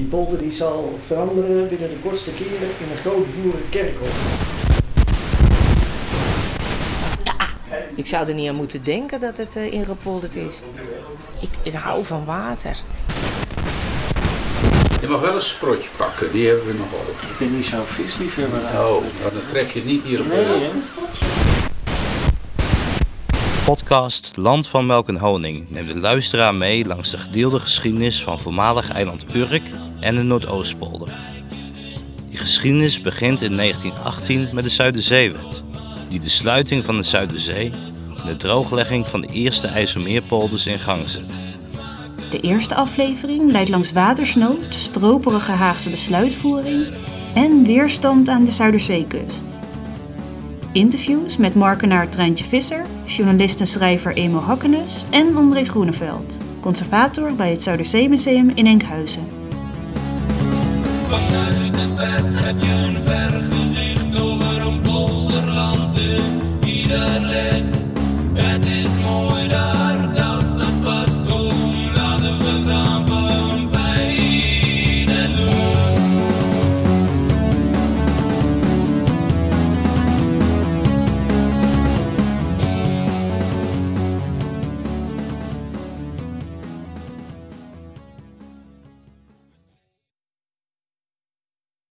Die polder die zal veranderen binnen de kortste keren in een groot boerenkerkhof. Ik zou er niet aan moeten denken dat het uh, ingepolderd is. Ik, ik hou van water. Je mag wel een sprotje pakken, die hebben we nog wel. Ik ben niet zo'n visliefhebber. Oh, dan tref je het niet hier op Nee? Een spotje. Podcast Land van Melk en Honing neemt de luisteraar mee langs de gedeelde geschiedenis van voormalig eiland Urk en de Noordoostpolder. Die geschiedenis begint in 1918 met de Zuiderzeewet, die de sluiting van de Zuiderzee en de drooglegging van de eerste IJsselmeerpolders in gang zet. De eerste aflevering leidt langs watersnood, stroperige Haagse besluitvoering en weerstand aan de Zuiderzeekust interviews met markenaar Treintje Visser, journalist en schrijver Emo Hakkenus en André Groeneveld, conservator bij het Zuiderzeemuseum in Enkhuizen. Vanuit het bed heb over polderland